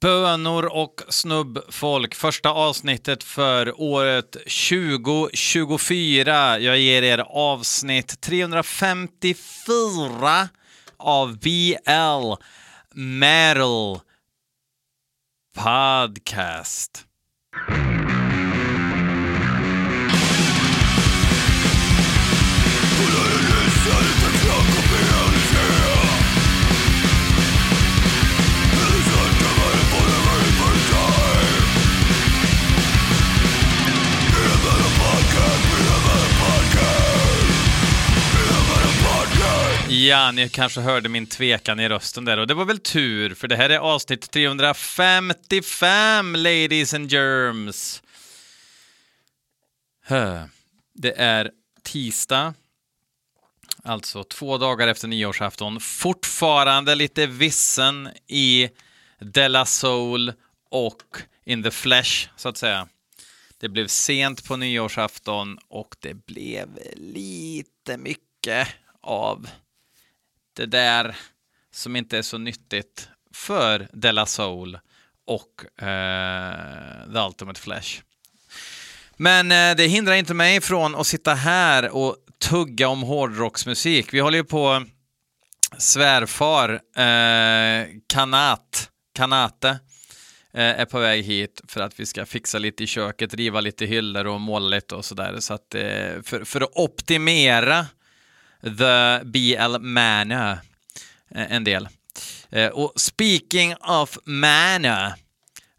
Bönor och snubbfolk, första avsnittet för året 2024. Jag ger er avsnitt 354 av BL Metal Podcast. Ja, ni kanske hörde min tvekan i rösten där och det var väl tur för det här är avsnitt 355 ladies and germs. Det är tisdag, alltså två dagar efter nyårsafton. Fortfarande lite vissen i Della Soul och In the Flesh, så att säga. Det blev sent på nyårsafton och det blev lite mycket av det där som inte är så nyttigt för Della Soul och eh, The Ultimate Flash. Men eh, det hindrar inte mig från att sitta här och tugga om hårdrocksmusik. Vi håller ju på svärfar eh, Kanat, Kanate eh, är på väg hit för att vi ska fixa lite i köket, riva lite hyllor och måla lite och sådär. Så att eh, för, för att optimera The BL Manor eh, en del. Eh, och speaking of Manor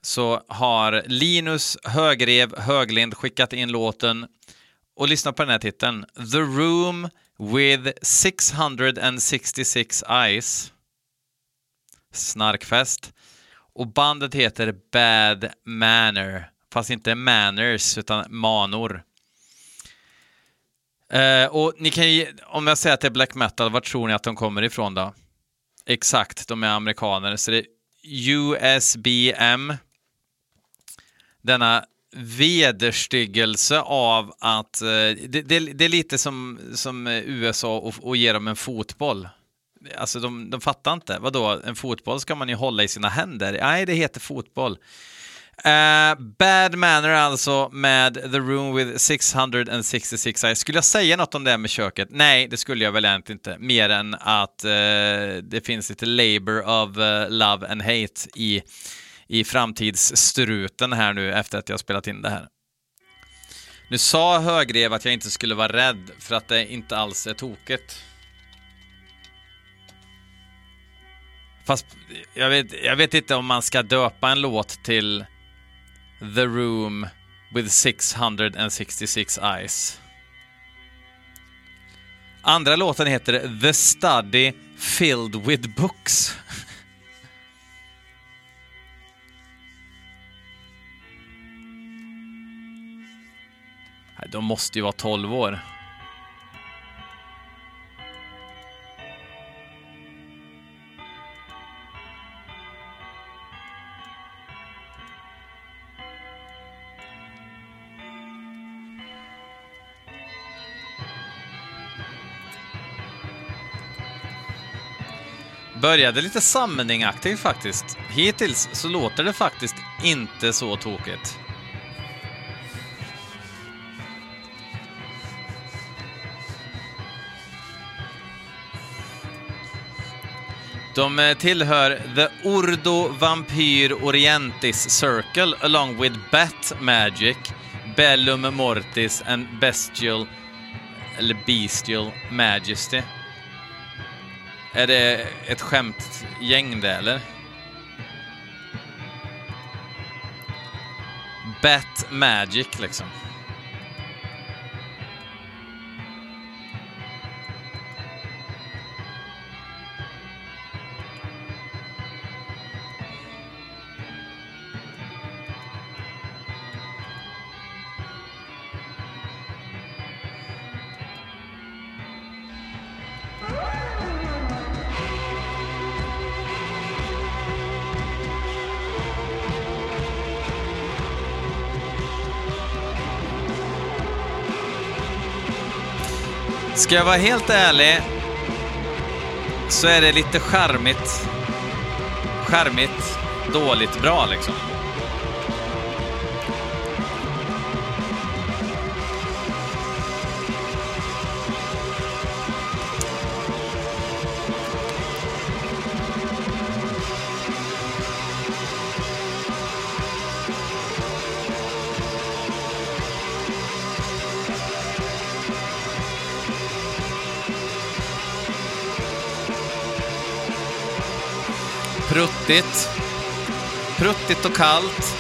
så har Linus Högrev Höglind skickat in låten och lyssna på den här titeln. The Room with 666 Eyes. Snarkfest. Och bandet heter Bad Manor, fast inte manners utan manor. Uh, och ni kan ju, om jag säger att det är black metal, var tror ni att de kommer ifrån då? Exakt, de är amerikaner. Så det är USBM. Denna vederstyggelse av att... Uh, det, det, det, är lite som, som USA och, och ge dem en fotboll. Alltså de, de fattar inte. Vadå, en fotboll ska man ju hålla i sina händer. Nej, det heter fotboll. Uh, bad Manor alltså med The Room with 666 eyes. Skulle jag säga något om det med köket? Nej, det skulle jag väl egentligen inte. Mer än att uh, det finns lite labor of uh, love and hate i, i framtidsstruten här nu efter att jag spelat in det här. Nu sa Högrev att jag inte skulle vara rädd för att det inte alls är tokigt. Fast jag vet, jag vet inte om man ska döpa en låt till The Room with 666 Eyes. Andra låten heter The Study Filled with Books. De måste ju vara 12 år. Började lite summoning-aktigt faktiskt. Hittills så låter det faktiskt inte så tokigt. De eh, tillhör The Ordo Vampyr Orientis Circle along with Bat Magic, Bellum Mortis and Bestial, eller Bestial Majesty. Är det ett skämtgäng det, eller? Bat Magic, liksom. Ska jag vara helt ärlig så är det lite charmigt. Charmigt dåligt bra liksom. Pruttigt. Pruttigt och kallt.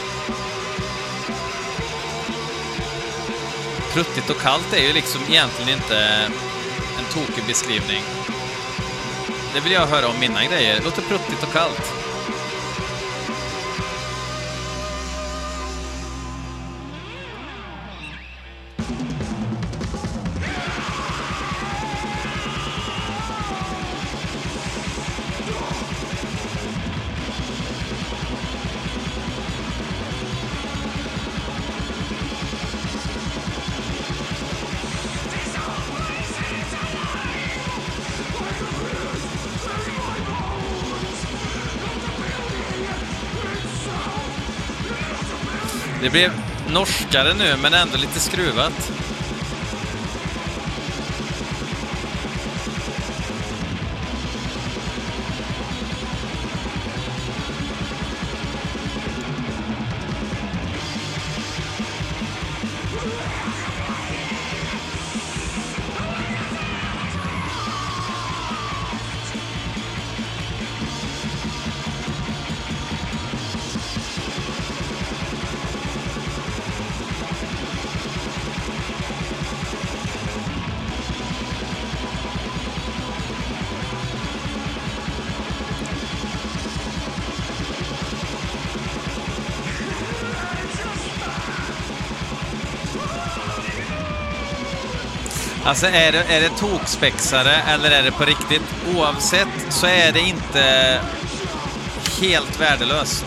Pruttigt och kallt är ju liksom egentligen inte en tokig beskrivning. Det vill jag höra om mina grejer. Det låter pruttigt och kallt. Det blev norskare nu, men ändå lite skruvat. Alltså är det, är det tokspexare eller är det på riktigt? Oavsett så är det inte helt värdelöst.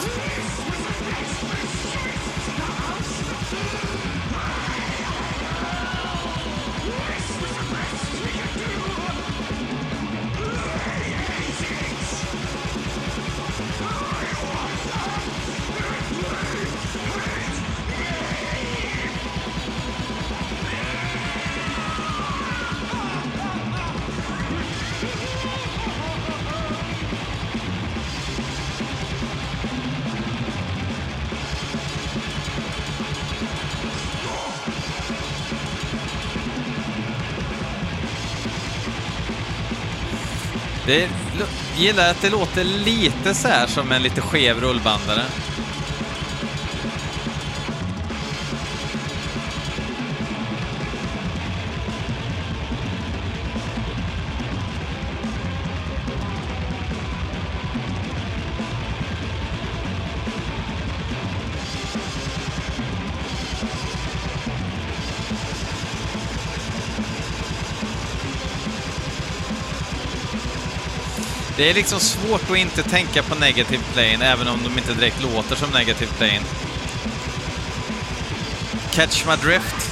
Det gillar att det låter lite så här som en lite skev rullbandare. Det är liksom svårt att inte tänka på Negative Plane, även om de inte direkt låter som Negative Plane. Catch My Drift.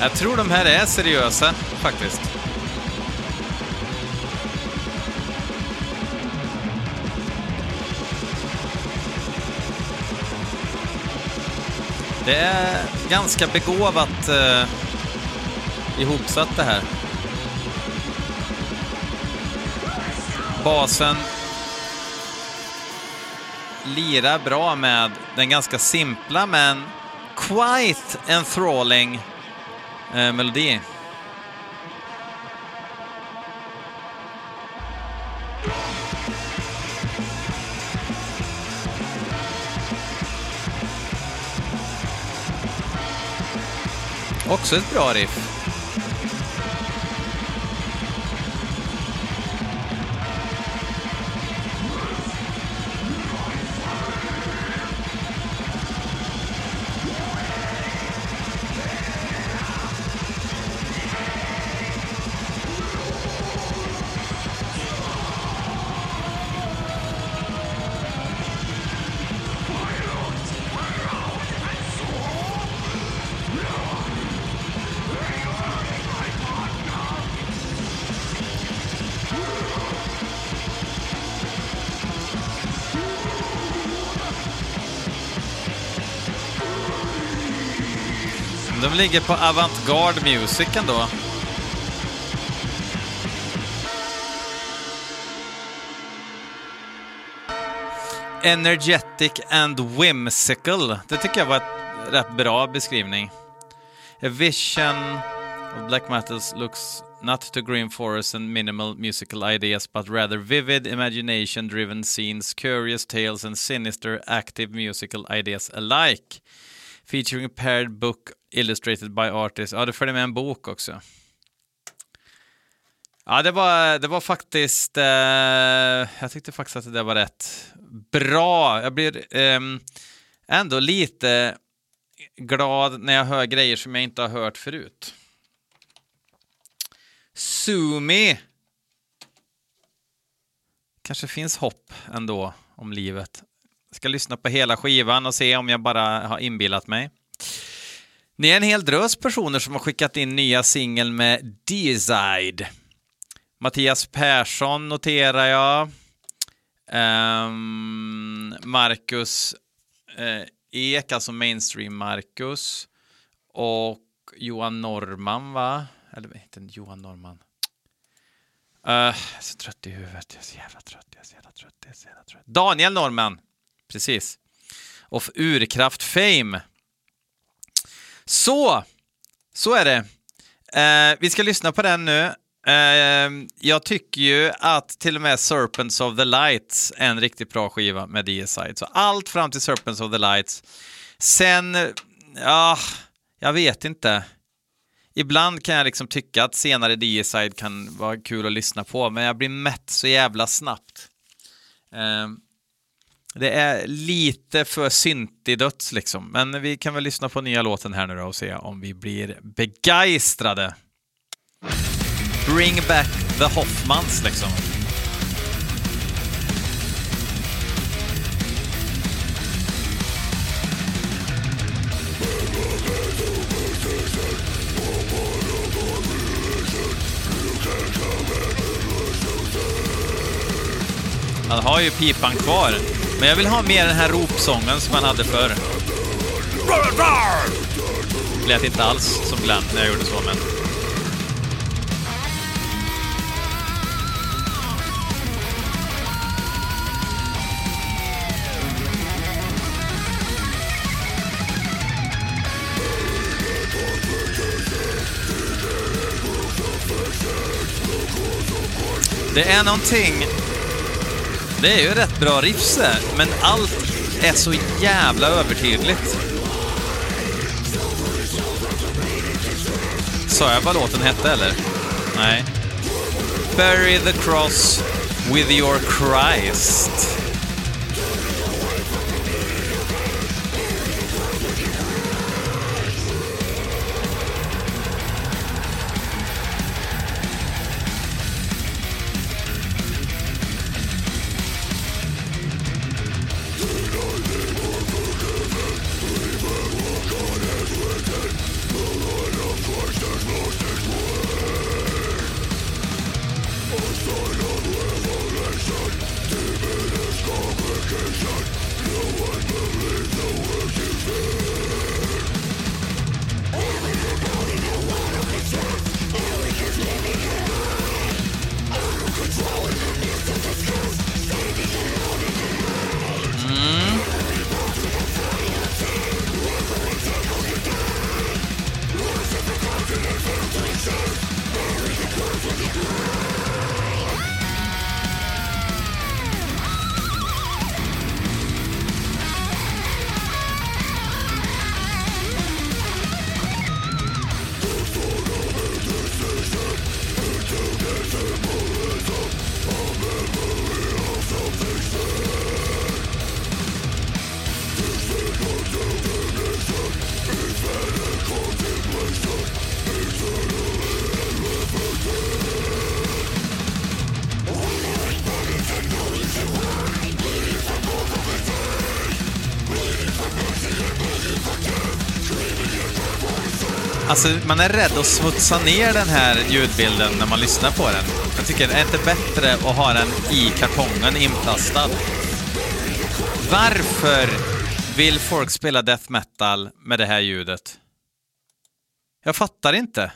Jag tror de här är seriösa, faktiskt. Det är ganska begåvat eh, ihopsatt det här. Basen lirar bra med den ganska simpla men quite enthralling eh, melodi. Också ett bra riff. De ligger på Avantgarde Music ändå. Energetic and whimsical. Det tycker jag var en rätt bra beskrivning. A vision of black metals looks not to green forest and minimal musical ideas, but rather vivid, imagination-driven scenes, curious tales and sinister, active musical ideas alike. Featuring a paired book illustrated by artists. Ja, det följer med en bok också. Ja, det var, det var faktiskt... Eh, jag tyckte faktiskt att det var rätt bra. Jag blir eh, ändå lite glad när jag hör grejer som jag inte har hört förut. Sumi. Kanske finns hopp ändå om livet. Ska lyssna på hela skivan och se om jag bara har inbillat mig. Ni är en hel drös personer som har skickat in nya singeln med Deicide. Mattias Persson noterar jag. Um, Marcus uh, Ek, alltså mainstream Marcus. Och Johan Norman, va? Eller inte Johan Norman. Uh, jag är så trött i huvudet. Jag är så jävla trött. Jag är så jävla trött. Jag är så jävla trött. Daniel Norman. Precis. Of Urkraft Fame. Så, så är det. Eh, vi ska lyssna på den nu. Eh, jag tycker ju att till och med Serpents of the Lights är en riktigt bra skiva med DSide. Så allt fram till Serpents of the Lights. Sen, ja, jag vet inte. Ibland kan jag liksom tycka att senare DSide kan vara kul att lyssna på, men jag blir mätt så jävla snabbt. Eh, det är lite för syntig döds liksom, men vi kan väl lyssna på nya låten här nu då och se om vi blir begeistrade. Bring back the Hoffmans liksom. Han har ju pipan kvar, men jag vill ha mer den här ropsången som han hade förr. Lät inte alls som Glenn när jag gjorde så, men... Det är någonting... Det är ju rätt bra riffse, men allt är så jävla övertydligt. Sa jag vad låten hette, eller? Nej. Bury the cross with your Christ. Alltså, man är rädd att smutsa ner den här ljudbilden när man lyssnar på den. Jag tycker det är inte bättre att ha den i kartongen inplastad. Varför vill folk spela death metal med det här ljudet? Jag fattar inte.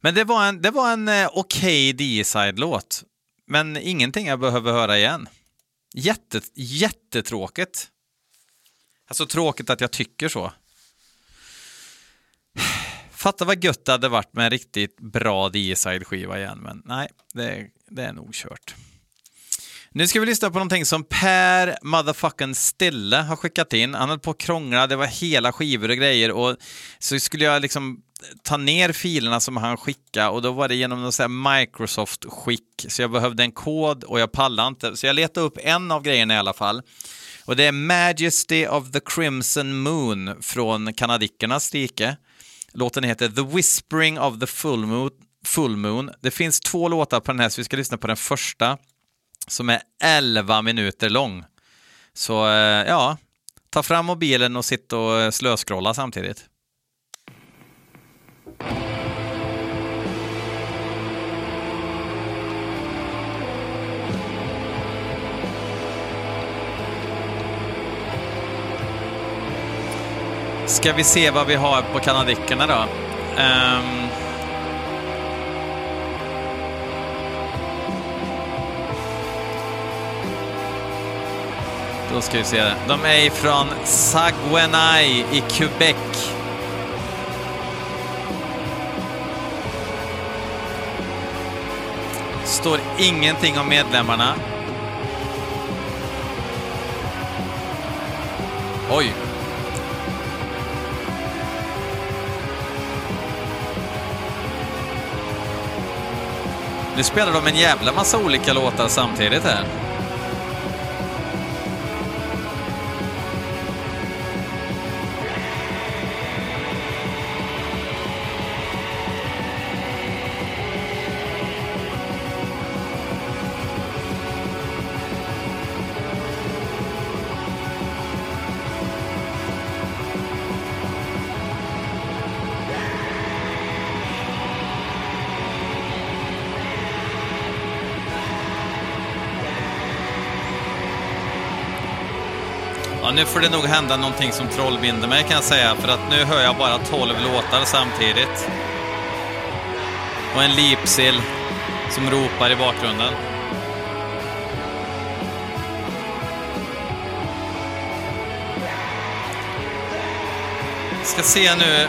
Men det var en, det var en eh, okej okay D-side-låt. Men ingenting jag behöver höra igen. Jätte, jättetråkigt. Alltså tråkigt att jag tycker så. Fatta vad gött det hade varit med en riktigt bra D-side-skiva igen, men nej, det, det är nog kört. Nu ska vi lyssna på någonting som Per motherfucking Stille har skickat in. Han höll på att krångla, det var hela skivor och grejer och så skulle jag liksom ta ner filerna som han skickade och då var det genom något Microsoft-skick. Så jag behövde en kod och jag pallade inte. Så jag letade upp en av grejerna i alla fall. Och det är Majesty of the Crimson Moon från kanadickernas rike. Låten heter The Whispering of the Full Moon. Full Moon. Det finns två låtar på den här, så vi ska lyssna på den första som är 11 minuter lång. Så eh, ja, ta fram mobilen och sitt och eh, slöskrolla samtidigt. Ska vi se vad vi har på kanadickerna då? Um... Då ska vi se. De är ifrån Saguenay i Quebec. Står ingenting om medlemmarna. Oj, Nu spelar de en jävla massa olika låtar samtidigt här. Nu får det nog hända någonting som trollbinder mig kan jag säga, för att nu hör jag bara 12 låtar samtidigt. Och en lipsill som ropar i bakgrunden. Ska se nu.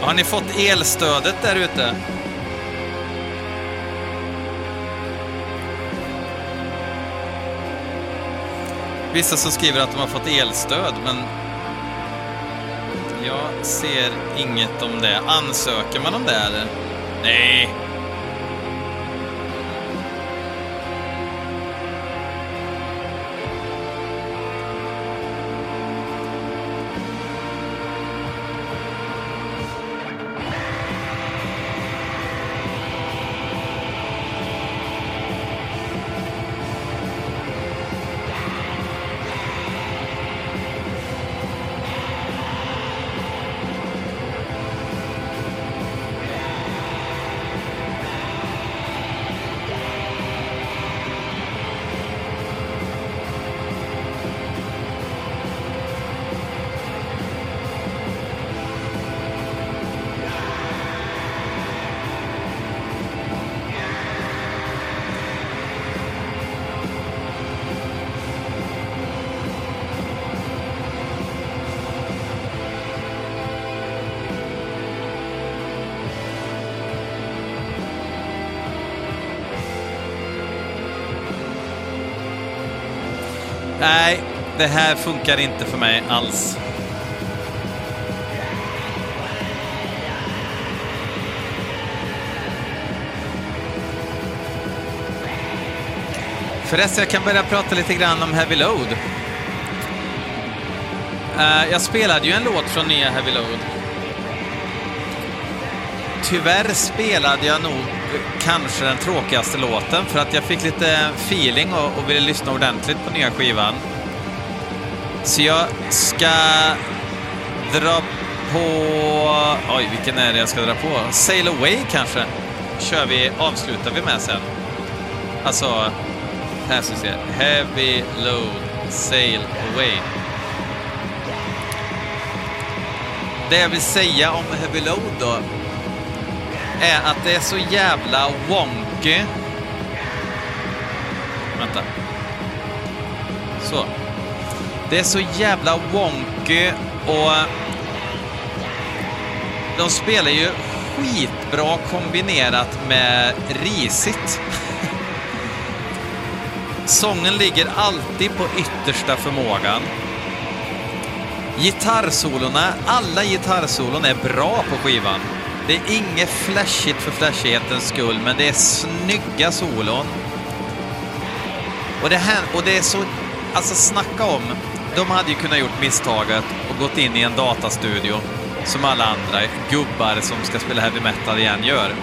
Har ni fått elstödet där ute? Vissa som skriver att de har fått elstöd, men jag ser inget om det. Ansöker man om det eller? Nej, det här funkar inte för mig alls. Förresten, jag kan börja prata lite grann om Heavy Load. Eh, jag spelade ju en låt från nya Heavy Load. Tyvärr spelade jag nog kanske den tråkigaste låten för att jag fick lite feeling och, och ville lyssna ordentligt på nya skivan. Så jag ska dra på... Oj, vilken är det jag ska dra på? Sail Away kanske? Kör vi, avslutar vi med sen. Alltså, här ska vi se. Heavy Load Sail Away. Det jag vill säga om Heavy Load då är att det är så jävla wonky. Vänta. Så. Det är så jävla wonky och eh, de spelar ju skitbra kombinerat med risigt. Sången ligger alltid på yttersta förmågan. Gitarrsolorna, alla gitarrsolon är bra på skivan. Det är inget flashigt för flashighetens skull, men det är snygga solon. Och det, här, och det är så... Alltså snacka om... De hade ju kunnat gjort misstaget och gått in i en datastudio som alla andra gubbar som ska spela heavy metal igen gör.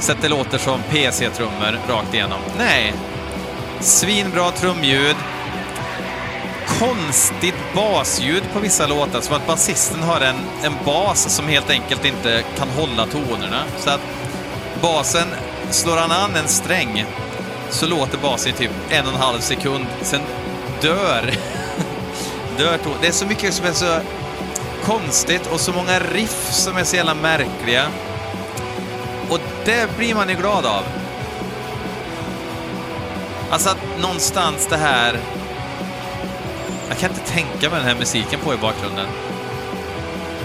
Så att det låter som PC-trummor rakt igenom. Nej. Svinbra trumljud. Konstigt basljud på vissa låtar, som att basisten har en, en bas som helt enkelt inte kan hålla tonerna. Så att basen, slår han an en sträng så låter basen i typ en och en halv sekund, sen dör, dört. Det är så mycket som är så konstigt och så många riff som är så jävla märkliga. Och det blir man ju glad av. Alltså att någonstans det här... Jag kan inte tänka mig den här musiken på i bakgrunden.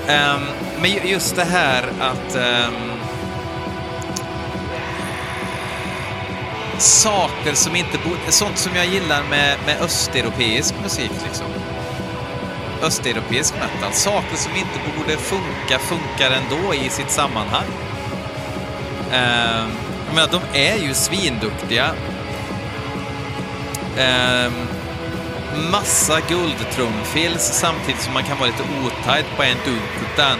Um, men just det här att... Um, saker som inte borde... Sånt som jag gillar med, med östeuropeisk musik liksom östeuropeisk metal. Saker som inte borde funka, funkar ändå i sitt sammanhang. Eh, jag menar, de är ju svinduktiga. Eh, massa guldtrumfills samtidigt som man kan vara lite otajt på en dunkutan.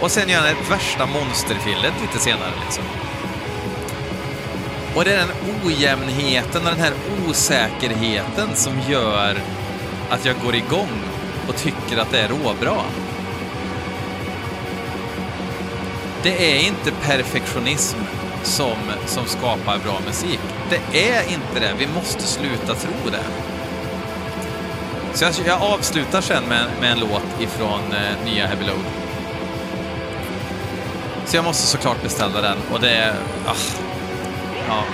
Och sen gör han ett värsta monsterfillet lite senare liksom. Och det är den ojämnheten och den här osäkerheten som gör att jag går igång och tycker att det är råbra. Det är inte perfektionism som, som skapar bra musik. Det är inte det. Vi måste sluta tro det. Så jag, jag avslutar sen med, med en låt ifrån eh, nya Heavy Load. Så jag måste såklart beställa den och det är... Ah, Ja.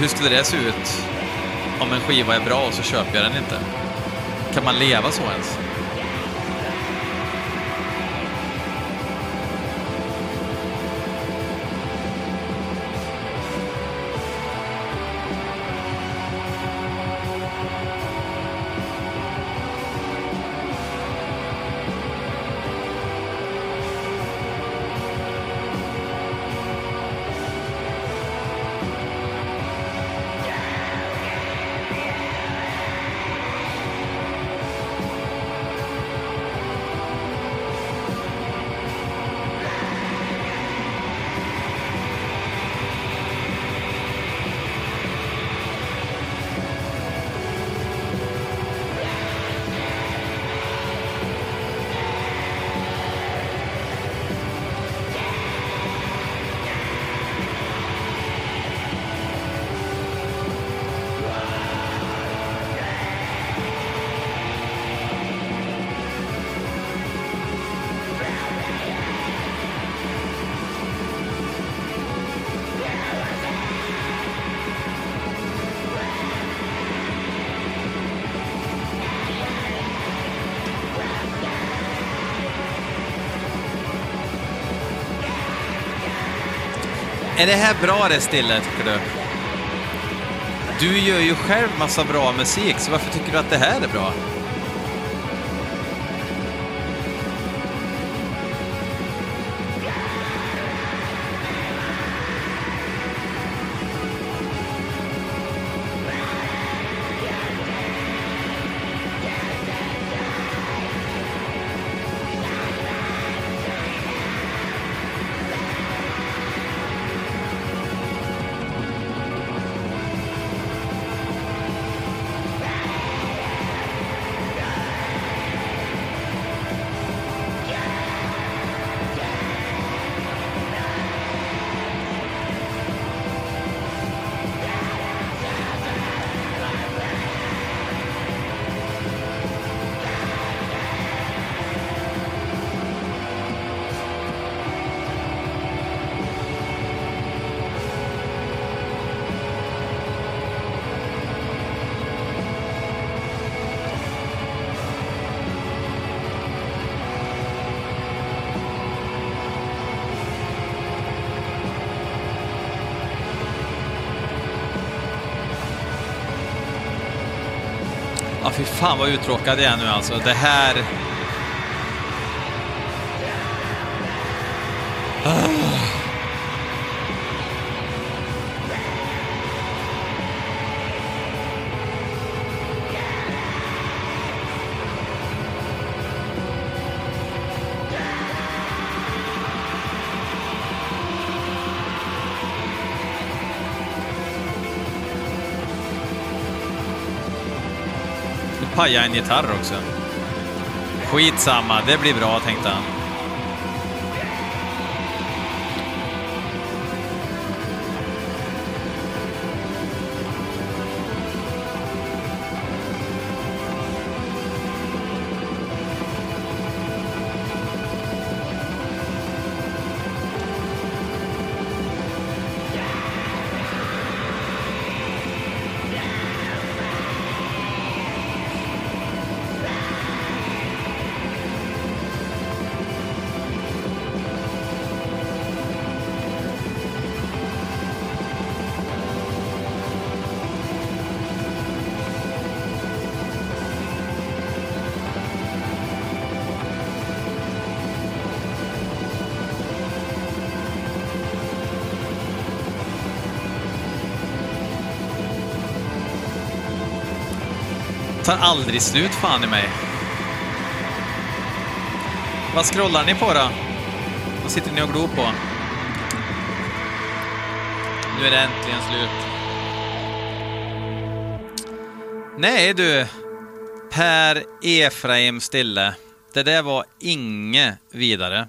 Hur skulle det se ut om en skiva är bra och så köper jag den inte? Kan man leva så ens? Är det här bra det Stille, tycker du? Du gör ju själv massa bra musik, så varför tycker du att det här är bra? Ja, fy fan vad uttråkad jag är nu alltså. Det här... Ah. Pajade en gitarr också. Skitsamma, det blir bra tänkte han. Tar aldrig slut fan i mig. Vad scrollar ni på då? Vad sitter ni och glor på? Nu är det äntligen slut. Nej du, Per Efraim Stille. Det där var inget vidare.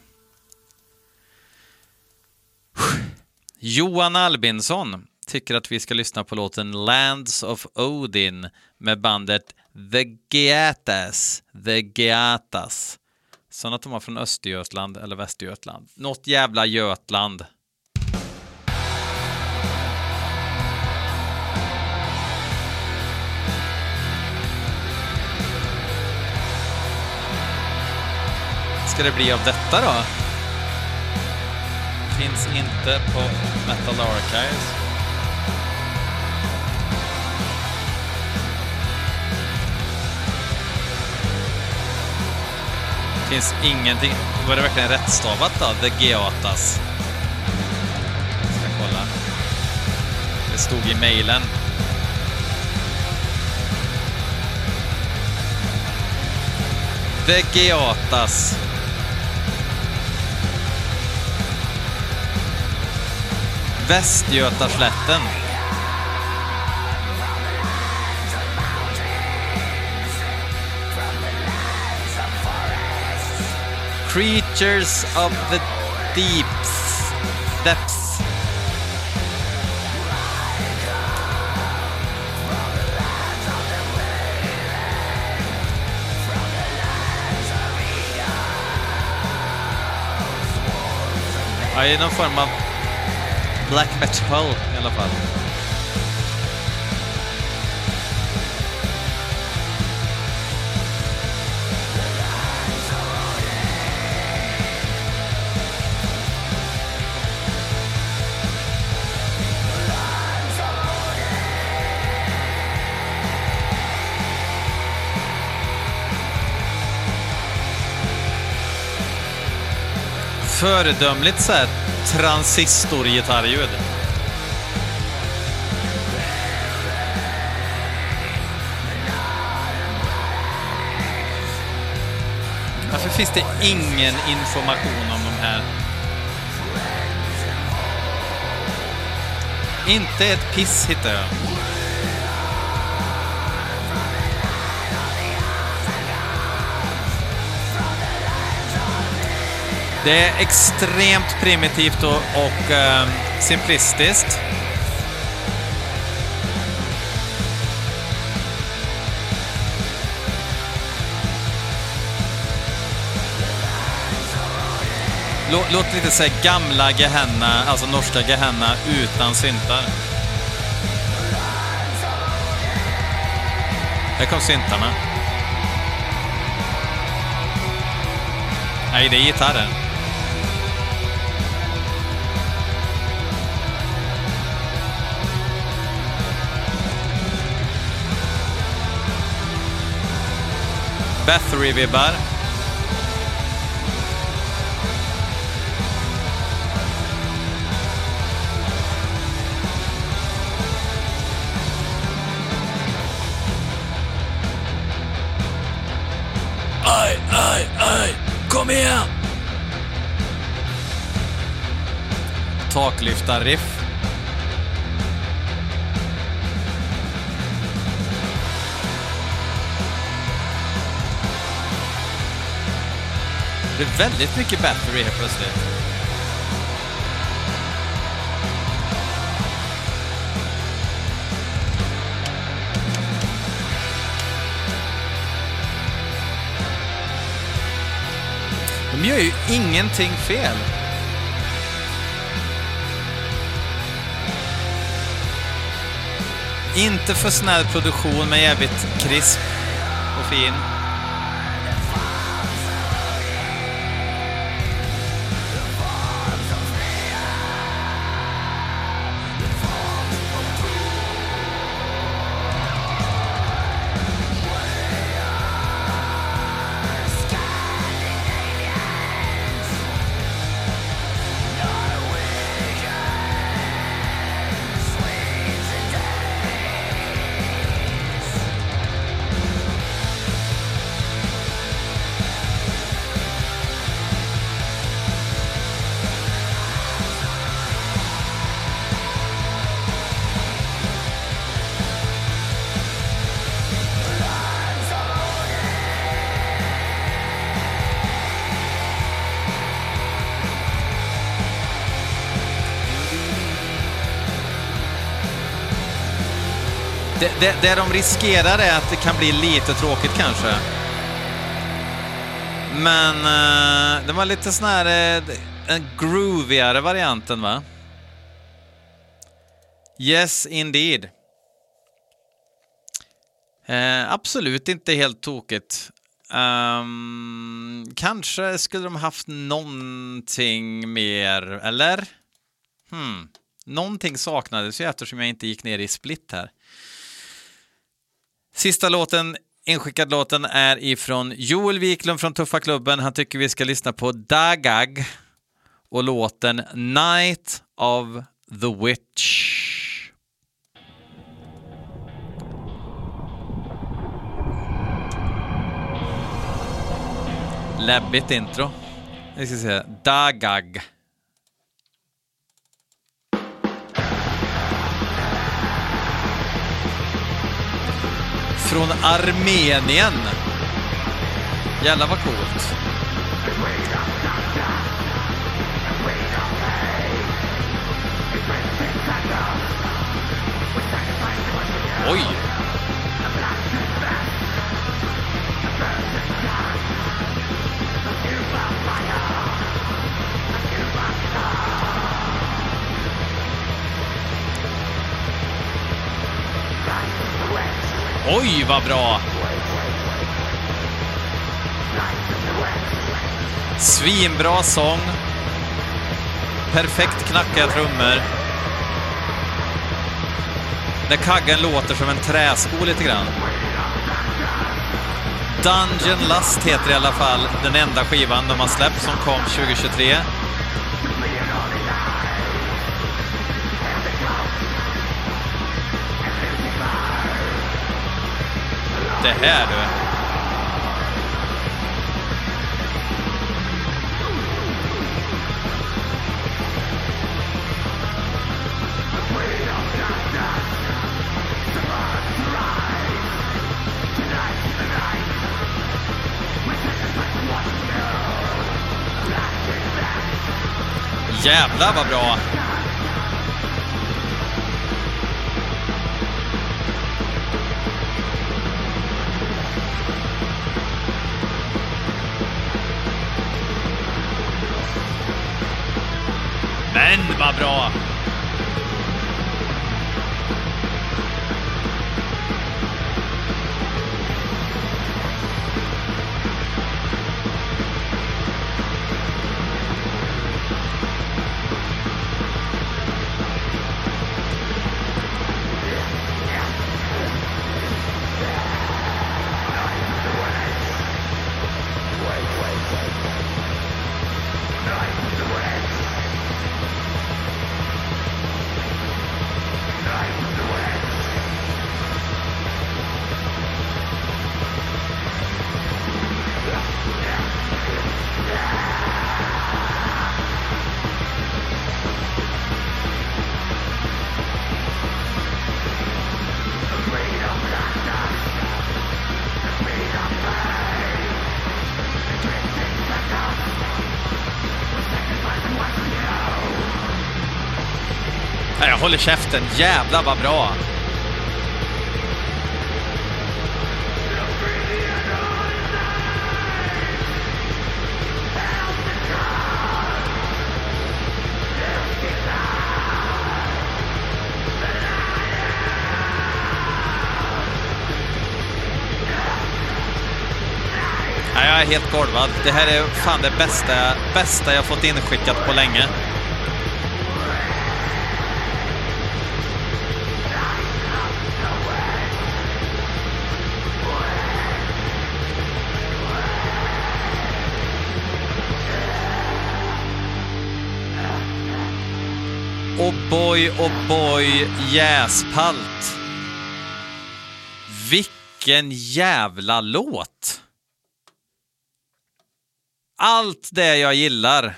Johan Albinsson tycker att vi ska lyssna på låten Lands of Odin med bandet The Geatas. The Geatas. Sådana tar man från Östergötland eller Västergötland. Något jävla Götland. Ska det bli av detta då? Finns inte på Metal Archives. Finns ingenting. Var det verkligen rättstavat då? The Geatas. Ska kolla. Det stod i mejlen. The Geatas. Västgötaslätten. Creatures of the deeps. Depths. Ja, det är någon form av black metal i alla fall. Föredömligt så här transistorgitarrljud. Varför finns det ingen information om de här? Inte ett piss hittar jag. Det är extremt primitivt och, och eh, simplistiskt. Låter låt lite så gamla Gehenna, alltså norska Gehenna utan syntar. Här kom syntarna. Nej, det är gitarren. Bathory-vibbar. Aj, aj, aj! Kom igen! Taklyftar-riff. Det är väldigt mycket battery här plötsligt. De gör ju ingenting fel. Inte för snäll produktion, men jävligt krisp och fin. Det, det, de riskerar är att det kan bli lite tråkigt kanske. Men uh, det var lite sån här uh, en groovigare varianten va? Yes, indeed. Uh, absolut inte helt tokigt. Um, kanske skulle de haft någonting mer, eller? Hmm. Någonting saknades ju eftersom jag inte gick ner i split här. Sista låten, inskickad låten, är ifrån Joel Wiklund från Tuffa Klubben. Han tycker vi ska lyssna på Dagag och låten Night of the Witch. Läbbigt intro. Vi ska se. Dagag. Från Armenien. Jävlar vad coolt. Oj! Oj, vad bra! Svinbra sång. Perfekt knackiga trummor. Där kaggen låter som en träsko lite grann. Dungeon Lust heter i alla fall den enda skivan de har släppt som kom 2023. Det här du. Jävlar vad bra! Vad bra! Håller käften. Jävlar vad bra. Jag är helt golvad. Det här är fan det bästa, bästa jag fått inskickat på länge. Oboy, boy, boy, jäspalt. Vilken jävla låt! Allt det jag gillar.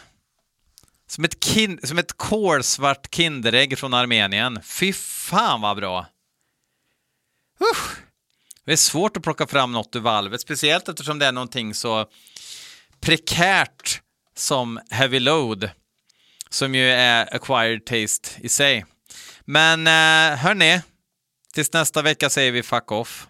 Som ett, kin- som ett kolsvart Kinderägg från Armenien. Fy fan vad bra! Usch. Det är svårt att plocka fram något ur valvet, speciellt eftersom det är någonting så prekärt som Heavy Load, som ju är acquired taste i sig. Men eh, hörni, tills nästa vecka säger vi fuck off.